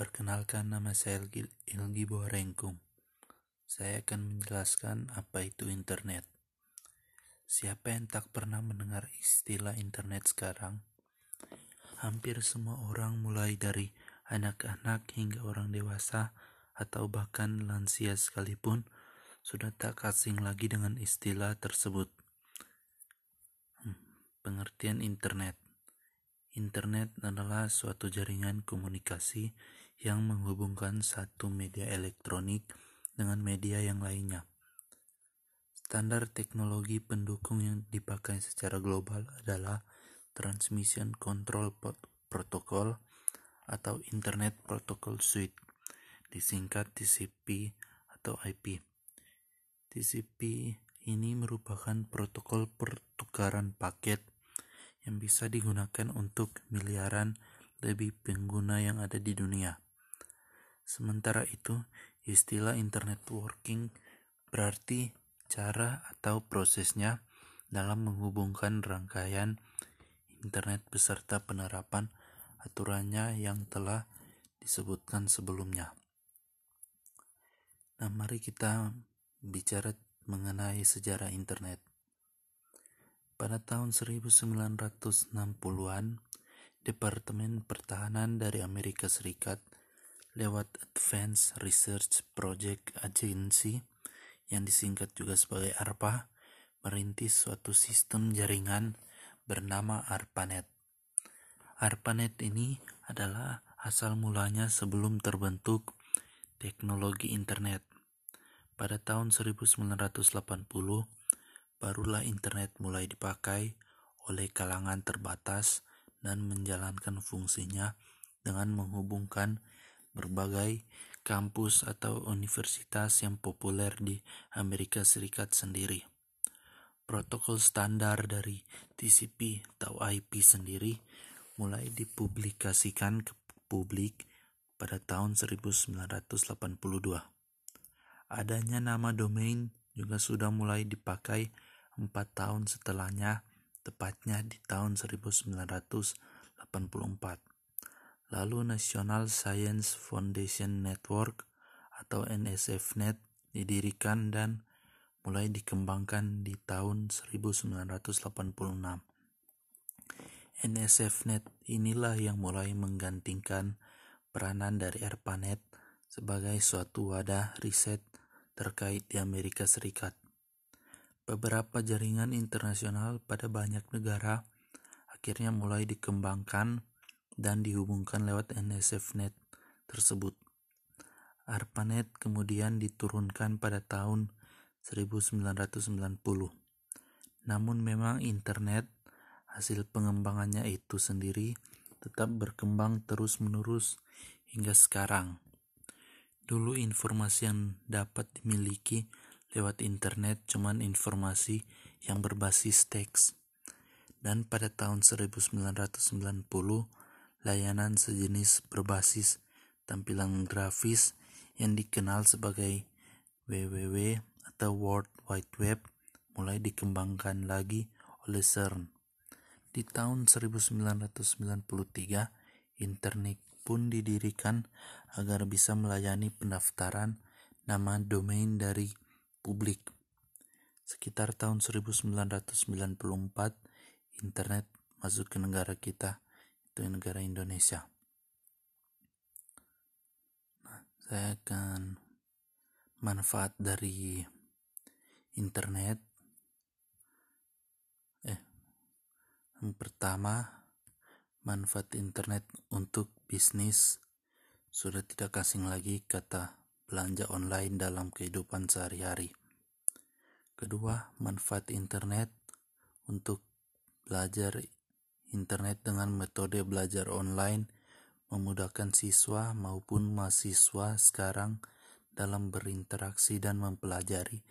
Perkenalkan nama saya Ilgi, Borengkum. Saya akan menjelaskan apa itu internet. Siapa yang tak pernah mendengar istilah internet sekarang? Hampir semua orang mulai dari anak-anak hingga orang dewasa atau bahkan lansia sekalipun sudah tak asing lagi dengan istilah tersebut. Hmm, pengertian internet Internet adalah suatu jaringan komunikasi yang menghubungkan satu media elektronik dengan media yang lainnya. Standar teknologi pendukung yang dipakai secara global adalah Transmission Control Protocol atau Internet Protocol Suite, disingkat TCP atau IP. TCP ini merupakan protokol pertukaran paket yang bisa digunakan untuk miliaran lebih pengguna yang ada di dunia. Sementara itu, istilah internet working berarti cara atau prosesnya dalam menghubungkan rangkaian internet beserta penerapan aturannya yang telah disebutkan sebelumnya. Nah, mari kita bicara mengenai sejarah internet. Pada tahun 1960-an, Departemen Pertahanan dari Amerika Serikat lewat Advanced Research Project Agency yang disingkat juga sebagai ARPA merintis suatu sistem jaringan bernama ARPANET. ARPANET ini adalah asal mulanya sebelum terbentuk teknologi internet. Pada tahun 1980, barulah internet mulai dipakai oleh kalangan terbatas dan menjalankan fungsinya dengan menghubungkan berbagai kampus atau universitas yang populer di Amerika Serikat sendiri. Protokol standar dari TCP atau IP sendiri mulai dipublikasikan ke publik pada tahun 1982. Adanya nama domain juga sudah mulai dipakai empat tahun setelahnya, tepatnya di tahun 1984. Lalu National Science Foundation Network atau NSFNet didirikan dan mulai dikembangkan di tahun 1986. NSFNet inilah yang mulai menggantikan peranan dari ARPANET sebagai suatu wadah riset terkait di Amerika Serikat. Beberapa jaringan internasional pada banyak negara akhirnya mulai dikembangkan dan dihubungkan lewat NSFNet tersebut. ARPANET kemudian diturunkan pada tahun 1990. Namun memang internet hasil pengembangannya itu sendiri tetap berkembang terus-menerus hingga sekarang. Dulu informasi yang dapat dimiliki lewat internet cuman informasi yang berbasis teks. Dan pada tahun 1990 layanan sejenis berbasis tampilan grafis yang dikenal sebagai WWW atau World Wide Web mulai dikembangkan lagi oleh CERN. Di tahun 1993, internet pun didirikan agar bisa melayani pendaftaran nama domain dari publik. Sekitar tahun 1994, internet masuk ke negara kita itu negara Indonesia. Nah, saya akan manfaat dari internet. Eh, yang pertama manfaat internet untuk bisnis sudah tidak asing lagi kata belanja online dalam kehidupan sehari-hari. Kedua, manfaat internet untuk belajar Internet dengan metode belajar online memudahkan siswa maupun mahasiswa sekarang dalam berinteraksi dan mempelajari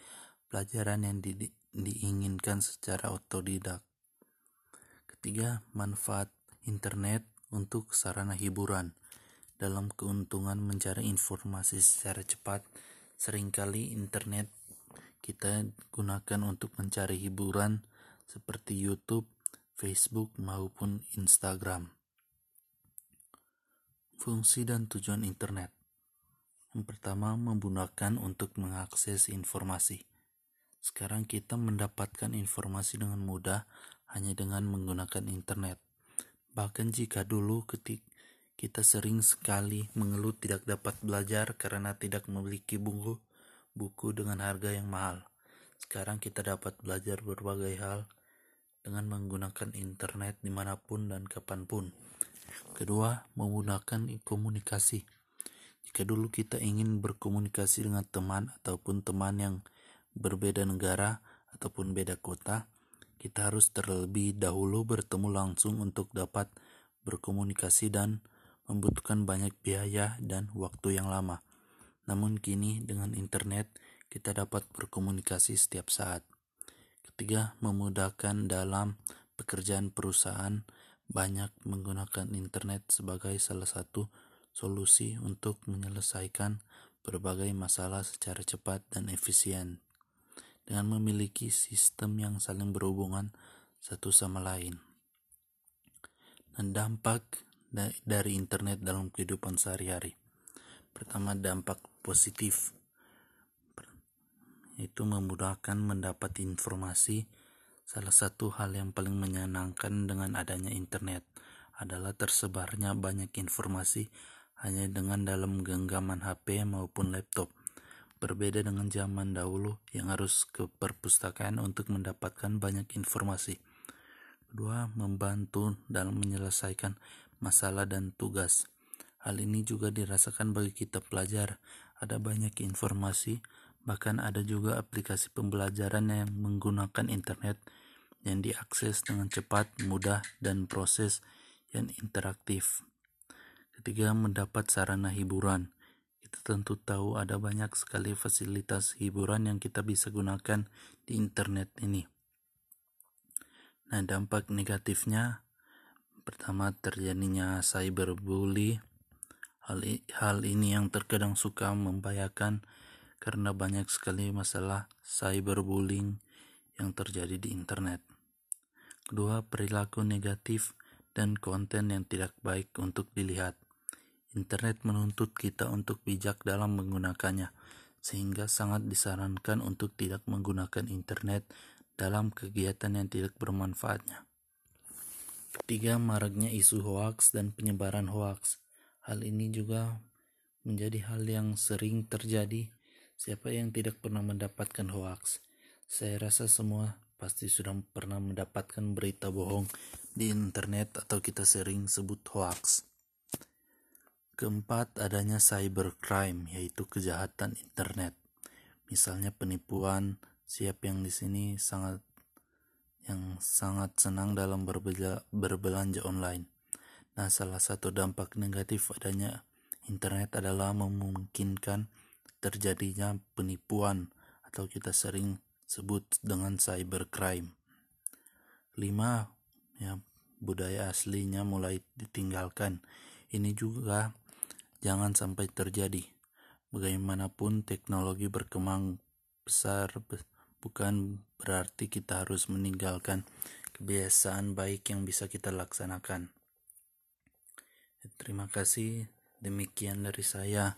pelajaran yang di, diinginkan secara otodidak. Ketiga, manfaat internet untuk sarana hiburan. Dalam keuntungan mencari informasi secara cepat, sering kali internet kita gunakan untuk mencari hiburan seperti YouTube, Facebook maupun Instagram. Fungsi dan tujuan internet. Yang pertama, menggunakan untuk mengakses informasi. Sekarang kita mendapatkan informasi dengan mudah hanya dengan menggunakan internet. Bahkan jika dulu ketik kita sering sekali mengeluh tidak dapat belajar karena tidak memiliki buku buku dengan harga yang mahal. Sekarang kita dapat belajar berbagai hal dengan menggunakan internet di mana pun dan kapan pun. Kedua, menggunakan komunikasi. Jika dulu kita ingin berkomunikasi dengan teman ataupun teman yang berbeda negara ataupun beda kota, kita harus terlebih dahulu bertemu langsung untuk dapat berkomunikasi dan membutuhkan banyak biaya dan waktu yang lama. Namun kini dengan internet kita dapat berkomunikasi setiap saat. Ketiga, memudahkan dalam pekerjaan perusahaan banyak menggunakan internet sebagai salah satu solusi untuk menyelesaikan berbagai masalah secara cepat dan efisien dengan memiliki sistem yang saling berhubungan satu sama lain. Dan dampak dari internet dalam kehidupan sehari-hari. Pertama, dampak positif itu memudahkan mendapat informasi. Salah satu hal yang paling menyenangkan dengan adanya internet adalah tersebarnya banyak informasi hanya dengan dalam genggaman HP maupun laptop. Berbeda dengan zaman dahulu yang harus ke perpustakaan untuk mendapatkan banyak informasi. Kedua, membantu dalam menyelesaikan masalah dan tugas. Hal ini juga dirasakan bagi kita pelajar. Ada banyak informasi Bahkan ada juga aplikasi pembelajaran yang menggunakan internet yang diakses dengan cepat, mudah, dan proses yang interaktif. Ketiga, mendapat sarana hiburan. Kita tentu tahu ada banyak sekali fasilitas hiburan yang kita bisa gunakan di internet ini. Nah, dampak negatifnya pertama terjadinya cyberbully. Hal, hal ini yang terkadang suka membahayakan karena banyak sekali masalah cyberbullying yang terjadi di internet. Kedua, perilaku negatif dan konten yang tidak baik untuk dilihat. Internet menuntut kita untuk bijak dalam menggunakannya, sehingga sangat disarankan untuk tidak menggunakan internet dalam kegiatan yang tidak bermanfaatnya. Ketiga, maraknya isu hoaks dan penyebaran hoaks. Hal ini juga menjadi hal yang sering terjadi Siapa yang tidak pernah mendapatkan hoax? Saya rasa semua pasti sudah pernah mendapatkan berita bohong di internet atau kita sering sebut hoax. Keempat, adanya cybercrime, yaitu kejahatan internet. Misalnya penipuan, siap yang di sini sangat yang sangat senang dalam berbelanja, berbelanja online. Nah, salah satu dampak negatif adanya internet adalah memungkinkan terjadinya penipuan atau kita sering sebut dengan cybercrime. Lima, ya, budaya aslinya mulai ditinggalkan. Ini juga jangan sampai terjadi. Bagaimanapun teknologi berkembang besar bukan berarti kita harus meninggalkan kebiasaan baik yang bisa kita laksanakan. Terima kasih. Demikian dari saya.